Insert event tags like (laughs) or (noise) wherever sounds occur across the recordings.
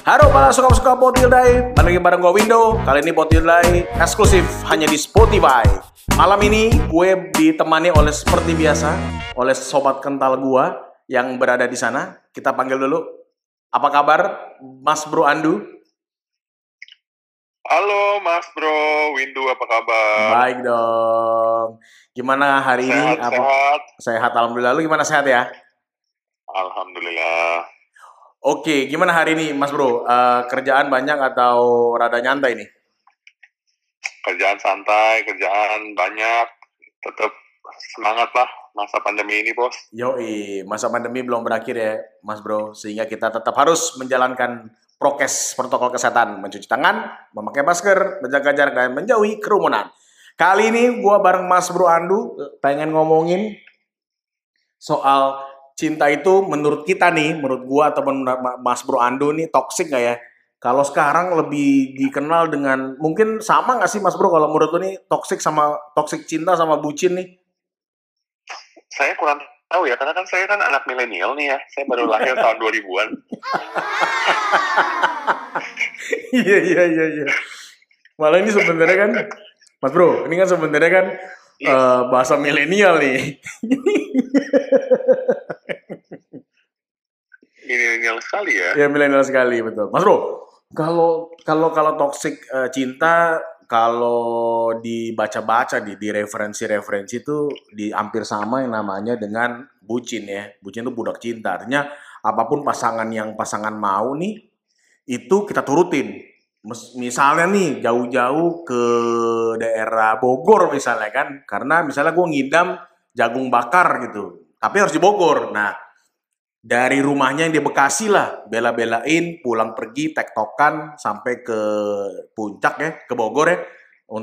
Halo para suka-suka Potildai, balik lagi bareng gue Window. Kali ini Potildai eksklusif hanya di Spotify. Malam ini gue ditemani oleh seperti biasa oleh sobat kental gue yang berada di sana. Kita panggil dulu. Apa kabar, Mas Bro Andu? Halo Mas Bro, Windu apa kabar? Baik dong. Gimana hari ini? Sehat, Apa? sehat. Sehat, alhamdulillah. Lu gimana sehat ya? Alhamdulillah. Oke, gimana hari ini, Mas Bro? Eh, kerjaan banyak atau rada nyantai nih? Kerjaan santai, kerjaan banyak. Tetap semangat lah masa pandemi ini, Bos. Yoi, masa pandemi belum berakhir ya, Mas Bro. Sehingga kita tetap harus menjalankan prokes protokol kesehatan, mencuci tangan, memakai masker, menjaga jarak dan menjauhi kerumunan. Kali ini gua bareng Mas Bro Andu pengen ngomongin soal cinta itu menurut kita nih, menurut gua atau menurut Mas Bro Andu nih toxic nggak ya? Kalau sekarang lebih dikenal dengan mungkin sama nggak sih Mas Bro kalau menurut lu nih toxic sama toxic cinta sama bucin nih? Saya kurang tahu ya, karena kan saya kan anak milenial nih ya. Saya baru lahir tahun (laughs) 2000-an. Iya iya iya iya. Malah ini sebenarnya kan Mas Bro, ini kan sebenarnya kan Iya. eh, bahasa milenial nih. (laughs) Milenial sekali ya. ya milenial sekali betul. Mas Bro, kalau kalau kalau toxic eh, cinta kalau dibaca-baca di di referensi-referensi itu di hampir sama yang namanya dengan bucin ya. Bucin itu budak cinta. Artinya apa pun pasangan yang pasangan mau nih itu kita turutin. Misalnya nih jauh-jauh ke daerah Bogor misalnya kan, karena misalnya gue ngidam jagung bakar gitu, tapi harus di Bogor. Nah dari rumahnya yang di Bekasi lah, bela-belain pulang pergi tektokan sampai ke puncak ya, ke Bogor ya,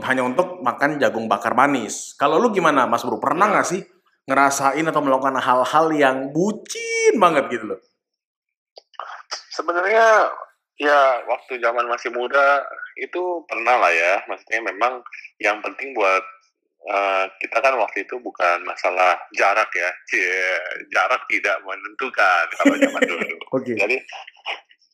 hanya untuk makan jagung bakar manis. Kalau lu gimana Mas Bro? Pernah nggak sih ngerasain atau melakukan hal-hal yang bucin banget gitu loh? Sebenarnya ya waktu zaman masih muda itu pernah lah ya. Maksudnya memang yang penting buat eh, kita kan waktu itu bukan masalah jarak ya. Cie, jarak tidak menentukan kalau zaman (laughs) dulu. Oke. Jadi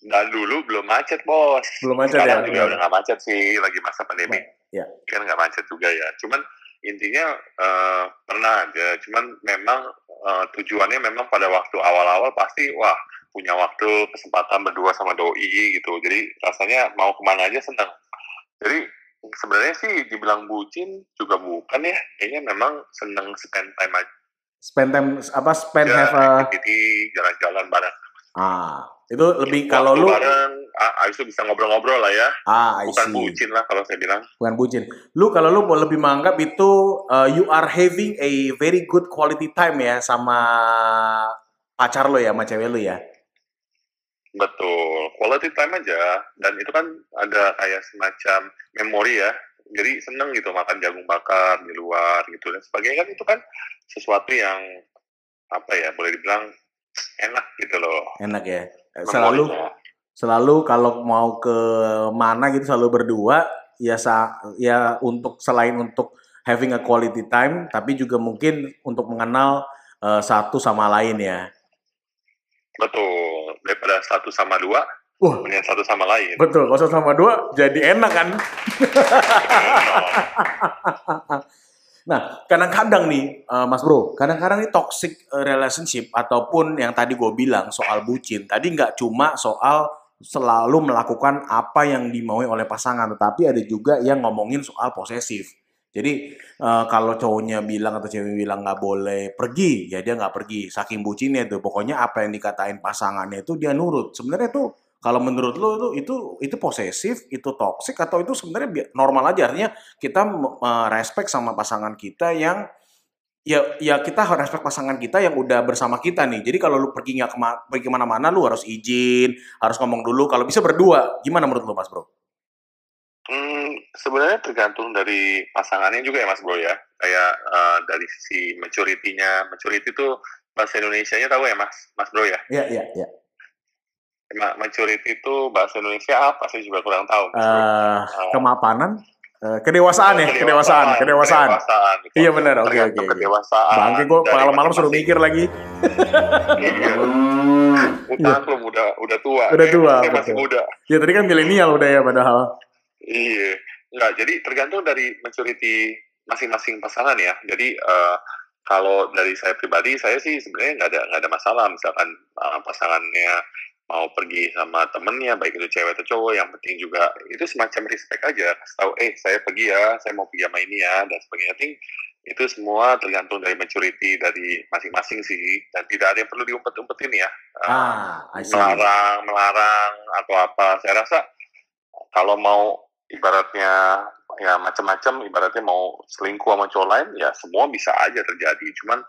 dan dulu belum macet bos. Belum macet Sekarang ya? juga udah nggak macet sih lagi masa pandemi. Ya. Kan nggak macet juga ya. Cuman intinya eh, pernah aja. Cuman memang eh, tujuannya memang pada waktu awal-awal pasti wah punya waktu kesempatan berdua sama doi gitu. Jadi rasanya mau ke mana aja seneng. Jadi sebenarnya sih dibilang bucin juga bukan ya. Kayaknya memang seneng spend time aja. Spend time apa spend Ya, have a jalan-jalan bareng. ah itu lebih kalau lu bareng, ah, habis itu bisa ngobrol-ngobrol lah ya. ah I Bukan see. bucin lah kalau saya bilang. bukan bucin. Lu kalau lu mau lebih menganggap itu uh, you are having a very good quality time ya sama pacar lo ya, sama cewek lu ya. Betul, quality time aja. Dan itu kan ada kayak semacam memori ya. Jadi seneng gitu makan jagung bakar di luar gitu dan sebagainya kan itu kan sesuatu yang apa ya boleh dibilang enak gitu loh. Enak ya. Selalu memorinya. selalu kalau mau ke mana gitu selalu berdua ya sa ya untuk selain untuk having a quality time tapi juga mungkin untuk mengenal uh, satu sama lain ya. Betul, daripada satu sama dua, Wah, mendingan satu sama lain. betul. Kalau satu sama dua jadi enak kan? (laughs) Nah, kadang-kadang nih, eh, Mas Bro, kadang-kadang nih toxic eh, relationship ataupun yang tadi gue bilang soal bucin, tadi nggak cuma soal selalu melakukan apa yang dimaui oleh pasangan, tetapi ada juga yang ngomongin soal posesif. Jadi eh, kalau cowoknya bilang atau cewek bilang nggak boleh pergi, ya dia nggak pergi. Saking bucinnya tuh, pokoknya apa yang dikatain pasangannya itu dia nurut. Sebenarnya tuh kalau menurut lo itu itu itu posesif, itu toxic atau itu sebenarnya normal aja artinya kita eh, respect sama pasangan kita yang ya ya kita harus respect pasangan kita yang udah bersama kita nih. Jadi kalau lu pergi nggak kema pergi ke mana-mana lu harus izin, harus ngomong dulu. Kalau bisa berdua, gimana menurut lu Mas Bro? Hmm, sebenarnya tergantung dari pasangannya juga ya Mas Bro ya. Kayak eh, dari sisi maturity-nya. Maturity itu bahasa Indonesia-nya tahu ya Mas, Mas Bro ya? Iya iya iya. Ma- maturity itu bahasa Indonesia apa? Saya juga kurang tahu. Mas Bro. Eh, kemapanan Uh, kedewasaan ya, kedewasaan, kedewasaan. kedewasaan. Iya benar, oke oke. Okay, kedewasaan. Bangke gue malam-malam suruh mikir lagi. iya. Utang belum udah udah tua. Udah tua. Saya masih muda. Ya tadi kan milenial udah ya padahal. Iya. Enggak, jadi tergantung dari maturity masing-masing pasangan ya. Jadi uh, kalau dari saya pribadi, saya sih sebenarnya nggak ada nggak ada masalah misalkan uh, pasangannya mau pergi sama temennya, baik itu cewek atau cowok, yang penting juga itu semacam respect aja, kasih tahu, eh saya pergi ya, saya mau pergi sama ini ya, dan sebagainya. Think itu semua tergantung dari maturity dari masing-masing sih, dan tidak ada yang perlu diumpet-umpetin ya, ah, melarang, melarang atau apa. Saya rasa kalau mau ibaratnya ya macam-macam, ibaratnya mau selingkuh sama cowok lain, ya semua bisa aja terjadi. Cuman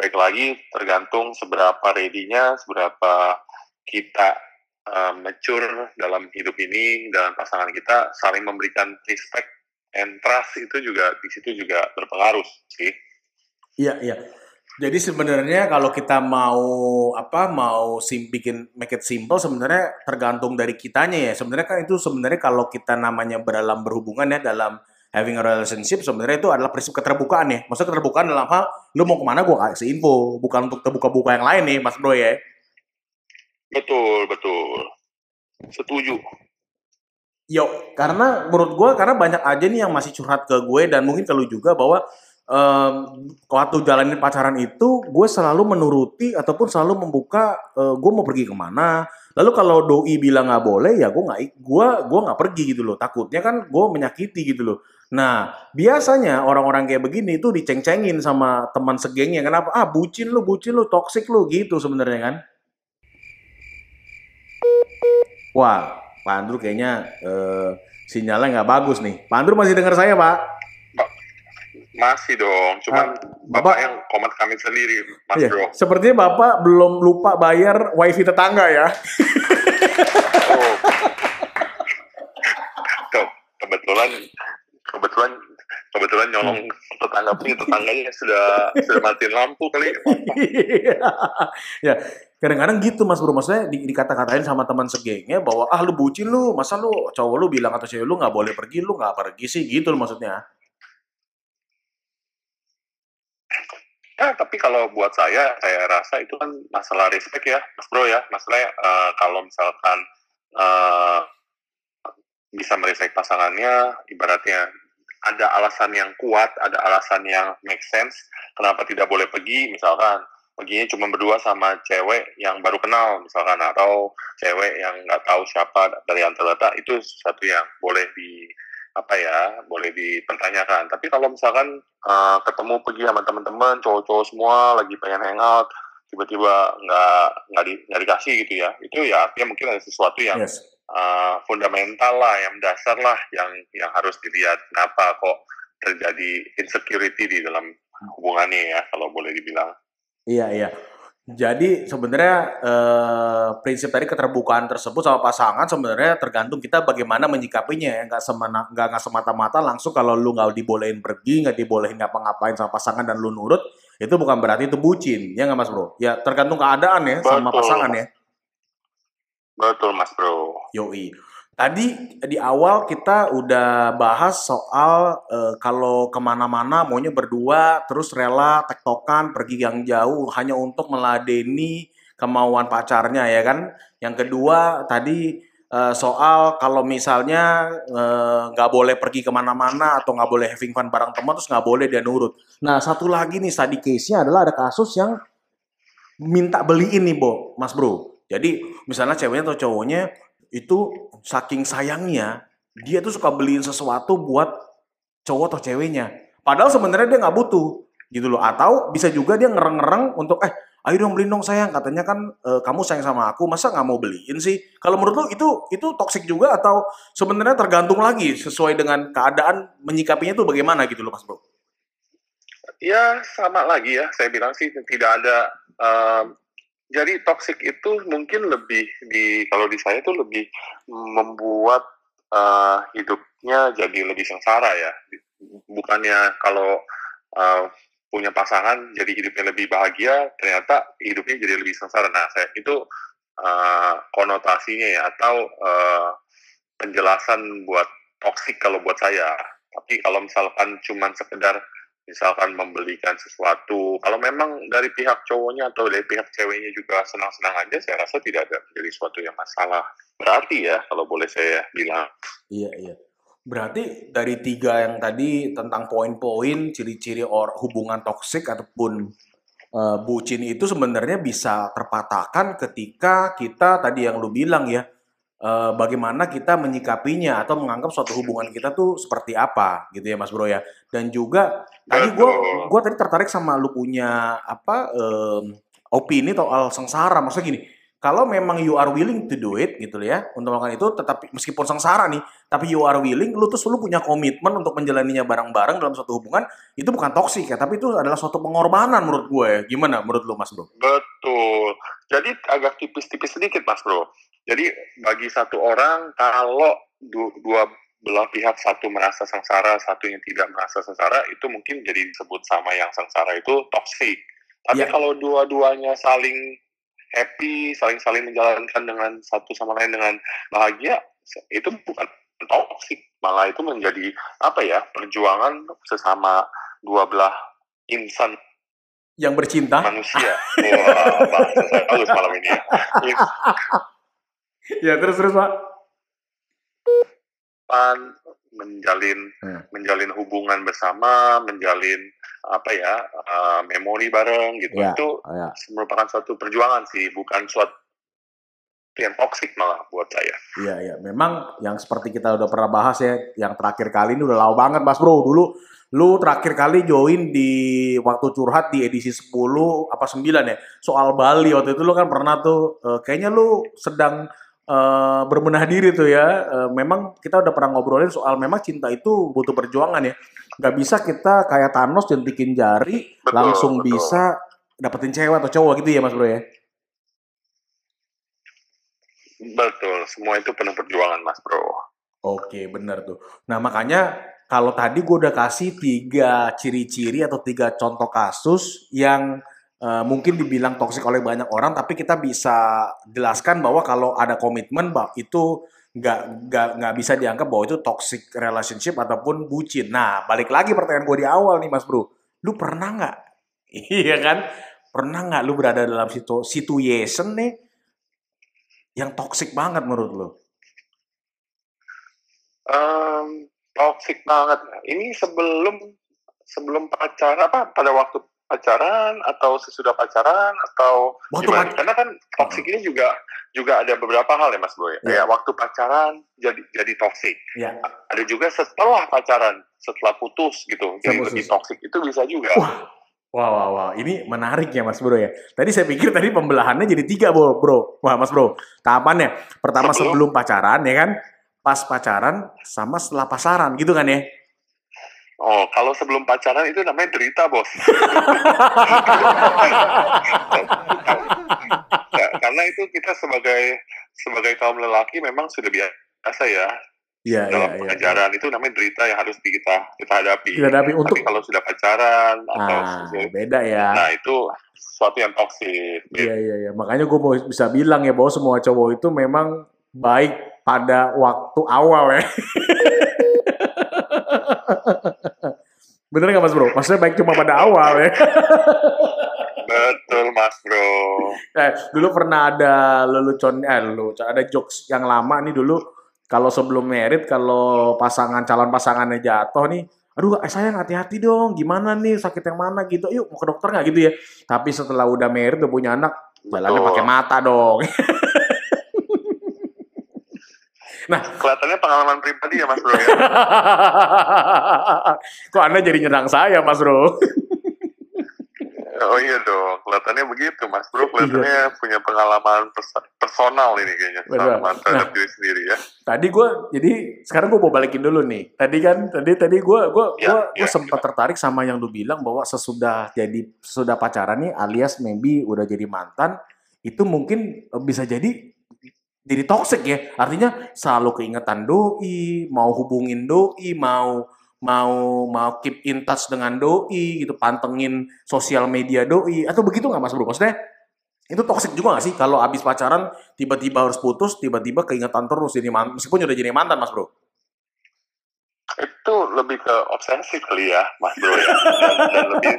baik lagi tergantung seberapa ready-nya, seberapa kita uh, mature dalam hidup ini dalam pasangan kita saling memberikan respect and trust itu juga di situ juga berpengaruh sih. Iya iya. Jadi sebenarnya kalau kita mau apa mau sim bikin make it simple sebenarnya tergantung dari kitanya ya. Sebenarnya kan itu sebenarnya kalau kita namanya dalam berhubungan ya dalam having a relationship sebenarnya itu adalah prinsip keterbukaan ya. Maksudnya keterbukaan dalam hal lu mau ke mana gue kasih info, bukan untuk terbuka-buka yang lain nih Mas Bro ya. Betul, betul. Setuju. Yo, karena menurut gue karena banyak aja nih yang masih curhat ke gue dan mungkin ke lu juga bahwa um, waktu jalanin pacaran itu gue selalu menuruti ataupun selalu membuka uh, gue mau pergi ke mana. Lalu kalau doi bilang nggak boleh ya gue nggak gue gue nggak pergi gitu loh. Takutnya kan gue menyakiti gitu loh. Nah biasanya orang-orang kayak begini itu diceng-cengin sama teman segengnya. Kenapa? Ah bucin lu, bucin lu, toksik lu gitu sebenarnya kan. Wah, Pak kayaknya uh, sinyalnya nggak bagus nih. Pak masih dengar saya, Pak? Masih dong, cuman ah, Bapak, yang komat kami sendiri, Mas iya, Bro. Sepertinya Bapak belum lupa bayar wifi tetangga ya. oh. Tuh, kebetulan kebetulan kebetulan nyolong tetangga punya tetangganya sudah sudah mati lampu kali. ya, kadang-kadang gitu mas bro maksudnya di, dikata-katain sama teman segengnya bahwa ah lu bucin lu masa lu cowok lu bilang atau cewek lu nggak boleh pergi lu nggak pergi sih gitu loh maksudnya ya tapi kalau buat saya saya rasa itu kan masalah respect ya mas bro ya. Masalahnya uh, kalau misalkan uh, bisa merespek pasangannya ibaratnya ada alasan yang kuat ada alasan yang make sense kenapa tidak boleh pergi? Misalkan perginya cuma berdua sama cewek yang baru kenal misalkan atau cewek yang nggak tahu siapa dari antara itu satu yang boleh di apa ya boleh dipertanyakan tapi kalau misalkan uh, ketemu pergi sama teman-teman cowok-cowok semua lagi pengen hangout tiba-tiba nggak nggak di, nggak dikasih gitu ya itu ya artinya mungkin ada sesuatu yang yes. uh, fundamental lah yang dasar lah yang yang harus dilihat kenapa kok terjadi insecurity di dalam hubungannya ya kalau boleh dibilang Iya iya. Jadi sebenarnya eh, prinsip tadi keterbukaan tersebut sama pasangan sebenarnya tergantung kita bagaimana menyikapinya ya nggak semena nggak nggak semata-mata langsung kalau lu nggak dibolehin pergi nggak dibolehin ngapa-ngapain sama pasangan dan lu nurut itu bukan berarti itu bucin ya nggak mas bro ya tergantung keadaan ya Betul. sama pasangan ya Betul mas bro. Yoi. Tadi di awal kita udah bahas soal uh, kalau ke mana-mana maunya berdua, terus rela tektokan pergi yang jauh hanya untuk meladeni kemauan pacarnya ya kan. Yang kedua tadi uh, soal kalau misalnya eh, nggak uh, boleh pergi ke mana-mana atau nggak boleh having fun bareng teman terus nggak boleh dia nurut. Nah satu lagi nih tadi case-nya adalah ada kasus yang minta beliin nih, Bo, Mas Bro. Jadi misalnya ceweknya atau cowoknya itu saking sayangnya dia tuh suka beliin sesuatu buat cowok atau ceweknya. Padahal sebenarnya dia nggak butuh gitu loh. Atau bisa juga dia ngereng-ngereng untuk eh ayo dong beliin dong sayang katanya kan e, kamu sayang sama aku masa nggak mau beliin sih kalau menurut lo itu itu toksik juga atau sebenarnya tergantung lagi sesuai dengan keadaan menyikapinya tuh bagaimana gitu loh mas bro ya sama lagi ya saya bilang sih tidak ada um, jadi toxic itu mungkin lebih di kalau di saya itu lebih membuat uh, hidupnya jadi lebih sengsara ya. Bukannya kalau uh, punya pasangan jadi hidupnya lebih bahagia ternyata hidupnya jadi lebih sengsara. Nah saya itu uh, konotasinya ya atau uh, penjelasan buat toxic kalau buat saya. Tapi kalau misalkan cuman sekedar misalkan membelikan sesuatu, kalau memang dari pihak cowoknya atau dari pihak ceweknya juga senang-senang aja, saya rasa tidak ada menjadi suatu yang masalah. Berarti ya, kalau boleh saya bilang. Iya, iya. Berarti dari tiga yang tadi tentang poin-poin, ciri-ciri hubungan toksik ataupun uh, bucin itu sebenarnya bisa terpatahkan ketika kita tadi yang lu bilang ya, uh, bagaimana kita menyikapinya atau menganggap suatu hubungan kita tuh seperti apa gitu ya Mas Bro ya. Dan juga tadi gue gua tadi tertarik sama lu punya apa um, opini soal sengsara. Maksudnya gini, kalau memang you are willing to do it gitu ya untuk melakukan itu tetapi meskipun sengsara nih tapi you are willing lu tuh selalu punya komitmen untuk menjalaninya bareng-bareng dalam suatu hubungan itu bukan toksik ya tapi itu adalah suatu pengorbanan menurut gue ya. Gimana menurut lu mas bro? Betul. Jadi agak tipis-tipis sedikit mas bro jadi bagi satu orang kalau dua belah pihak satu merasa sengsara satu yang tidak merasa sengsara itu mungkin jadi disebut sama yang sengsara itu toksik tapi ya. kalau dua-duanya saling happy, saling-saling menjalankan dengan satu sama lain dengan bahagia, itu bukan toksik, malah itu menjadi apa ya perjuangan sesama dua belah insan yang bercinta manusia. Wah, bahasa saya bagus malam ini ya. (laughs) ya terus terus pak. Pan menjalin hmm. menjalin hubungan bersama, menjalin apa ya uh, memori bareng gitu ya, itu oh ya. merupakan suatu perjuangan sih bukan suatu yang toksik malah buat saya. Iya iya, memang yang seperti kita udah pernah bahas ya, yang terakhir kali ini udah lama banget Mas Bro. Dulu lu terakhir kali join di waktu curhat di edisi 10 apa 9 ya, soal Bali waktu itu lu kan pernah tuh uh, kayaknya lu sedang uh, berbenah diri tuh ya. Uh, memang kita udah pernah ngobrolin soal memang cinta itu butuh perjuangan ya nggak bisa kita kayak Thanos jentikin jari betul, langsung betul. bisa dapetin cewek atau cowok gitu ya Mas Bro ya? Betul, semua itu penuh perjuangan Mas Bro. Oke, benar tuh. Nah makanya kalau tadi gue udah kasih tiga ciri-ciri atau tiga contoh kasus yang uh, mungkin dibilang toksik oleh banyak orang, tapi kita bisa jelaskan bahwa kalau ada komitmen, bah, itu nggak nggak nggak bisa dianggap bahwa itu toxic relationship ataupun bucin. Nah, balik lagi pertanyaan gue di awal nih, Mas Bro. Lu pernah nggak? (laughs) iya kan? Pernah nggak lu berada dalam situ situation nih yang toxic banget menurut lu? Um, toxic banget. Ini sebelum sebelum pacaran apa pada waktu pacaran atau sesudah pacaran atau waktu gimana? Karena kan toksik ini juga juga ada beberapa hal ya Mas Boy. Ya. Kayak waktu pacaran jadi jadi toksik. Ya. Ada juga setelah pacaran, setelah putus gitu. Jadi lebih toksik itu bisa juga. Wah. Wah, wah, wah, ini menarik ya Mas Bro ya. Tadi saya pikir tadi pembelahannya jadi tiga bro, bro. Wah Mas Bro, tahapannya pertama sebelum, sebelum pacaran ya kan, pas pacaran sama setelah pasaran gitu kan ya. Oh, kalau sebelum pacaran itu namanya derita, bos. (laughs) karena itu kita sebagai sebagai kaum lelaki memang sudah biasa ya. Ya, dalam ya, pengajaran ya. itu namanya derita yang harus kita kita hadapi. Kita hadapi untuk Tapi kalau sudah pacaran atau ah, beda ya. Nah itu sesuatu yang toksik. Iya iya iya. Makanya gue mau bisa bilang ya bahwa semua cowok itu memang baik pada waktu awal ya. (laughs) (laughs) Bener nggak mas bro? Maksudnya baik cuma pada awal ya? (laughs) Betul mas bro. Eh, dulu pernah ada lelucon, eh lelucon, ada jokes yang lama nih dulu. Kalau sebelum merit, kalau pasangan calon pasangannya jatuh nih, aduh eh, sayang hati-hati dong, gimana nih sakit yang mana gitu, yuk mau ke dokter nggak gitu ya. Tapi setelah udah merit, udah punya anak, jalannya pakai mata dong. (laughs) Nah, kelihatannya pengalaman pribadi ya Mas Bro ya. (laughs) Kok Anda jadi nyerang saya Mas Bro? Oh iya dong, kelihatannya begitu Mas Bro, kelihatannya iya. punya pengalaman personal ini kayaknya Betul. sama terhadap nah, diri sendiri ya. Tadi gue, jadi sekarang gue mau balikin dulu nih. Tadi kan, tadi tadi gue gue ya, gue ya, sempat ya. tertarik sama yang lu bilang bahwa sesudah jadi sesudah pacaran nih, alias maybe udah jadi mantan, itu mungkin eh, bisa jadi jadi toxic ya. Artinya selalu keingetan doi, mau hubungin doi, mau mau mau keep in touch dengan doi gitu, pantengin sosial media doi atau begitu nggak Mas Bro? Maksudnya itu toxic juga gak sih kalau abis pacaran tiba-tiba harus putus, tiba-tiba keingetan terus jadi mantan, meskipun udah jadi mantan Mas Bro? itu lebih ke obsesi kali ya, Mas Bro ya. Dan, dan lebih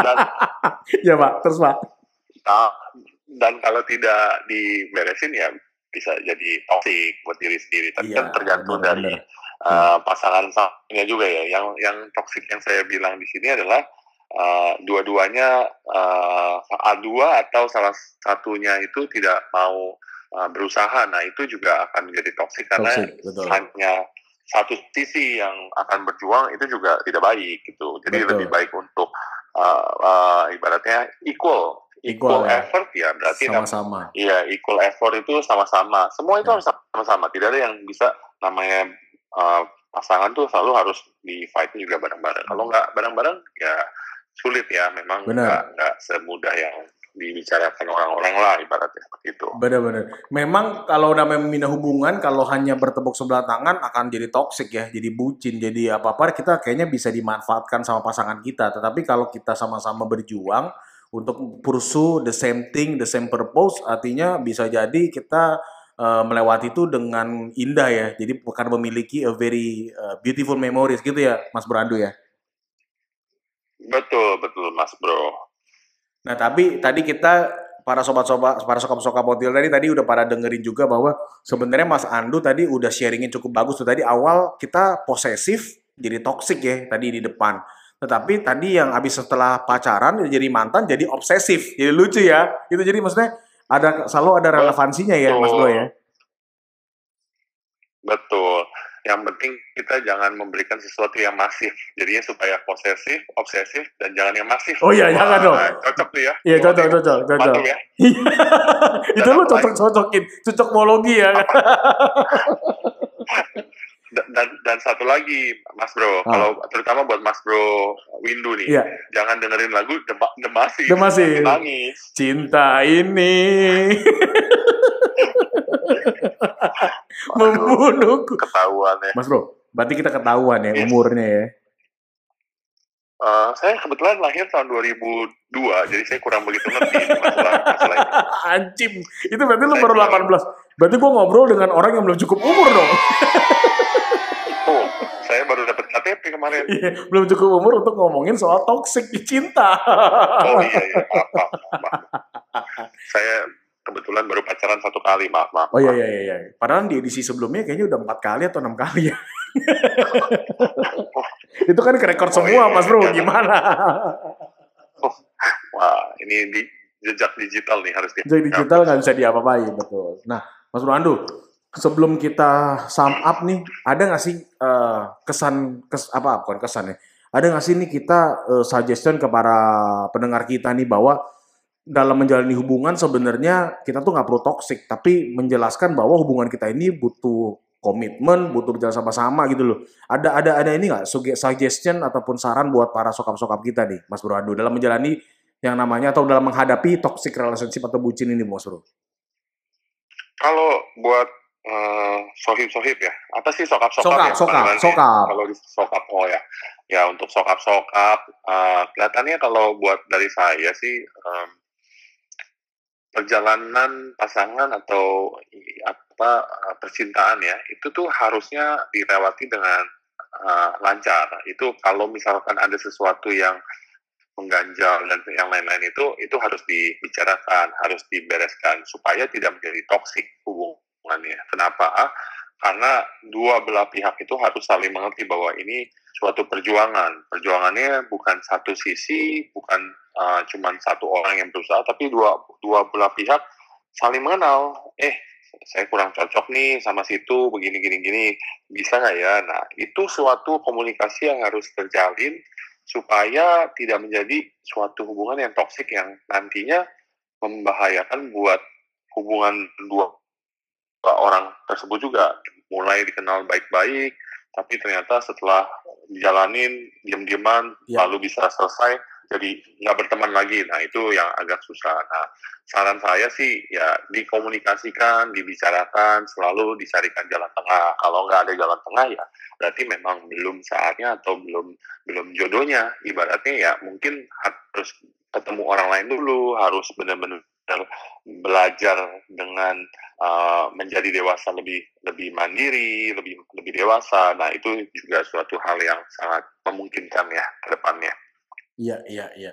dan, (laughs) ya Pak, terus Pak. Nah, dan kalau tidak diberesin ya bisa jadi toxic buat diri sendiri. Tapi Iya, kan tergantung dari uh, pasangan satunya juga ya. Yang yang toxic yang saya bilang di sini adalah uh, dua-duanya uh, A2 atau salah satunya itu tidak mau uh, berusaha. Nah, itu juga akan menjadi toxic karena Toxic, betul. hanya satu sisi yang akan berjuang itu juga tidak baik gitu. Jadi Betul. lebih baik untuk uh, uh, ibaratnya equal, Equal, equal, ya. effort ya berarti nam- Sama-sama. Iya, equal effort itu sama-sama. Semua itu Ya. harus sama-sama. Tidak ada yang bisa namanya uh, pasangan tuh selalu harus di fight juga bareng-bareng. Kalau nggak bareng-bareng ya sulit ya. Memang nggak nggak semudah yang dibicarakan orang-orang lah ibaratnya seperti itu. Benar-benar. Memang kalau udah membina hubungan, kalau hanya bertepuk sebelah tangan akan jadi toxic ya, jadi bucin, jadi apa-apa kita kayaknya bisa dimanfaatkan sama pasangan kita. Tetapi kalau kita sama-sama berjuang untuk pursue the same thing, the same purpose, artinya bisa jadi kita eh, melewati itu dengan indah ya. Jadi bukan memiliki a very eh, beautiful memories gitu ya, Mas Brandu ya. Betul, betul Mas Bro. Nah, tapi tadi kita para sobat-sobat, para sokap-sokap hotel tadi tadi udah pada dengerin juga bahwa sebenarnya Mas Andu tadi udah sharingin cukup bagus tuh. Tadi awal kita posesif jadi toxic ya tadi di depan. Tetapi tadi yang habis setelah pacaran jadi mantan jadi obsesif. Jadi lucu ya. Itu jadi maksudnya ada selalu ada relevansinya ya Mas Bro ya. Betul. Yang penting kita jangan memberikan sesuatu yang masif. Jadinya supaya posesif, obsesif, dan jangan yang masif. Oh iya, jangan dong. Cocok tuh ya. Iya cocok cocok cocok. Mantap ya. (laughs) Itu lu cocok-cocokin, cocokmologi ya. (laughs) Dan, dan, satu lagi, Mas Bro, Ah. kalau terutama buat Mas Bro Windu nih, Iya. jangan dengerin lagu Dema, Demasi. Demasi. Nangis. Cinta ini (laughs) Waduh, membunuhku. Ketahuan ya. Mas Bro, berarti kita ketahuan ya Yes. umurnya ya. Eh, saya kebetulan lahir tahun 2002, jadi saya kurang begitu ngerti masalah, masalah ini. (laughs) Anjim, itu berarti lu baru kurang- 18. Berarti gua ngobrol dengan orang yang belum cukup umur dong. (laughs) Oh, saya baru dapat Iya, belum cukup umur untuk ngomongin soal toxic di cinta. Oh iya, iya. Maaf, maaf, maaf. Saya kebetulan baru pacaran satu kali, maaf, maaf. Oh iya iya iya. iya. Padahal di edisi sebelumnya kayaknya udah empat kali atau enam kali ya. itu kan rekor Oh, semua, iya, Mas Bro. iya. Gimana? Wah, ini di jejak digital nih harus di. Jadi digital nggak bisa diapa-apain, betul. Nah, Mas Bro Andu, sebelum kita sum up nih, ada nggak sih eh, kesan, kes, apa, bukan kesan ya, ada nggak sih nih kita eh, suggestion ke para pendengar kita nih bahwa dalam menjalani hubungan sebenarnya kita tuh nggak perlu toxic, tapi menjelaskan bahwa hubungan kita ini butuh komitmen, butuh berjalan sama-sama gitu loh. Ada ada ada ini nggak suggestion ataupun saran buat para sokap-sokap kita nih, Mas Bro dalam menjalani yang namanya atau dalam menghadapi toxic relationship atau bucin ini, Mas Bro? Kalau buat eh, sohib-sohib ya, apa sih sokap-sokap Sokap, ya? sokap, sokap. Kalau di sokap, oh ya. Ya untuk sokap-sokap, eh, kelihatannya kalau buat dari saya sih, em, perjalanan pasangan atau apa eh, percintaan ya, itu tuh harusnya dilewati dengan eh, lancar. Itu kalau misalkan ada sesuatu yang mengganjal dan yang lain-lain itu itu harus dibicarakan, harus dibereskan supaya tidak menjadi toksik hubungannya. Kenapa? Karena dua belah pihak itu harus saling mengerti bahwa ini suatu perjuangan. Perjuangannya bukan satu sisi, bukan uh, cuman satu orang yang berusaha, tapi dua dua belah pihak saling mengenal. Eh, saya kurang cocok nih sama situ, begini gini gini, bisa nggak ya? Nah, itu suatu komunikasi yang harus terjalin supaya tidak menjadi suatu hubungan yang toksik yang nantinya membahayakan buat hubungan dua orang tersebut juga. Mulai dikenal baik-baik tapi ternyata setelah dijalanin diam-diaman Ya. lalu bisa selesai jadi nggak berteman lagi. Nah itu yang agak susah. Nah saran saya sih ya dikomunikasikan dibicarakan selalu dicarikan jalan tengah. Kalau nggak ada jalan tengah ya berarti memang belum saatnya atau belum belum jodohnya. Ibaratnya ya mungkin harus ketemu orang lain dulu harus benar-benar belajar dengan uh, menjadi dewasa lebih lebih mandiri, lebih lebih dewasa. Nah itu juga suatu hal yang sangat memungkinkan ya ke depannya. Iya iya iya.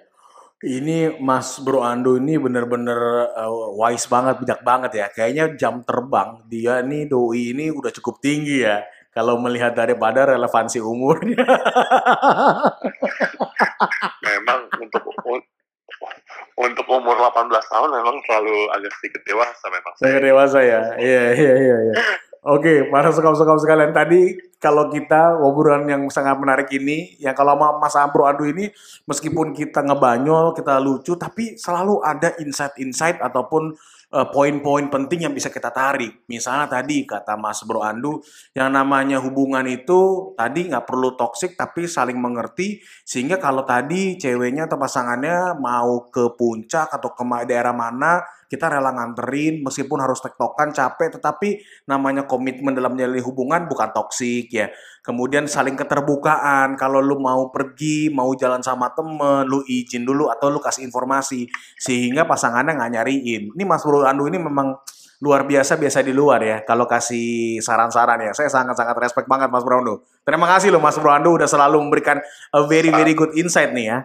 Ini Mas Bro Ando ini bener-bener uh, wise banget, bijak banget ya. Kayaknya jam terbang dia nih doi ini udah cukup tinggi ya. Kalau melihat daripada relevansi umurnya. (laughs) memang untuk 18 tahun memang terlalu agak sedikit dewasa memang. Sedikit dewasa ya. Iya iya iya iya. Oke, para sekam-sekam sekalian tadi kalau kita obrolan yang sangat menarik ini, yang kalau sama Mas Ambro Adu ini meskipun kita ngebanyol, kita lucu, tapi selalu ada insight-insight ataupun poin-poin penting yang bisa kita tarik. Misalnya tadi kata Mas Bro Andu, yang namanya hubungan itu tadi nggak perlu toksik tapi saling mengerti sehingga kalau tadi ceweknya atau pasangannya mau ke puncak atau ke daerah mana kita rela nganterin meskipun harus tektokan capek tetapi namanya komitmen dalam menjalin hubungan bukan toksik ya kemudian saling keterbukaan kalau lu mau pergi mau jalan sama temen lu izin dulu atau lu kasih informasi sehingga pasangannya nggak nyariin ini Mas Bro Andu ini memang luar biasa biasa di luar ya kalau kasih saran-saran ya saya sangat-sangat respect banget Mas Bro Andu terima kasih loh Mas Bro Andu udah selalu memberikan a very very good insight nih ya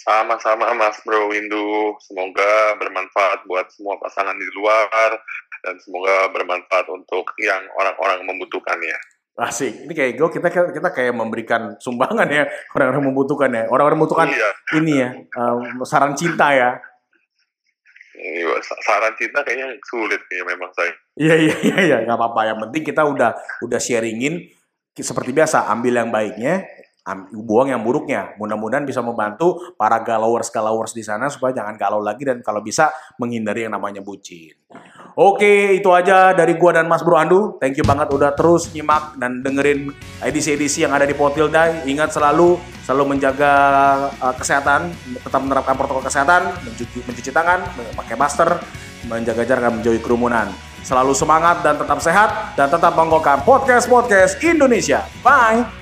sama-sama Mas Bro Windu, semoga bermanfaat buat semua pasangan di luar dan semoga bermanfaat untuk yang orang-orang membutuhkannya. Asik, ini kayak gue kita kita kayak memberikan sumbangan ya orang-orang membutuhkan ya, orang-orang membutuhkan iya. ini ya um, saran cinta ya. Iya, saran cinta kayaknya sulit ya memang saya. Iya iya iya iya nggak apa-apa yang penting kita udah udah sharingin seperti biasa ambil yang baiknya buang yang buruknya. Mudah-mudahan bisa membantu para galowers-galowers di sana supaya jangan galau lagi dan kalau bisa menghindari yang namanya bucin. Oke, itu aja dari gua dan Mas Bro Andu. Thank you banget udah terus nyimak dan dengerin edisi-edisi yang ada di Potilda. Ingat selalu selalu menjaga uh, kesehatan, tetap menerapkan protokol kesehatan, mencuci, mencuci tangan, pakai masker, menjaga jarak dan menjauhi kerumunan. Selalu semangat dan tetap sehat dan tetap menggolkan podcast-podcast Indonesia. Bye.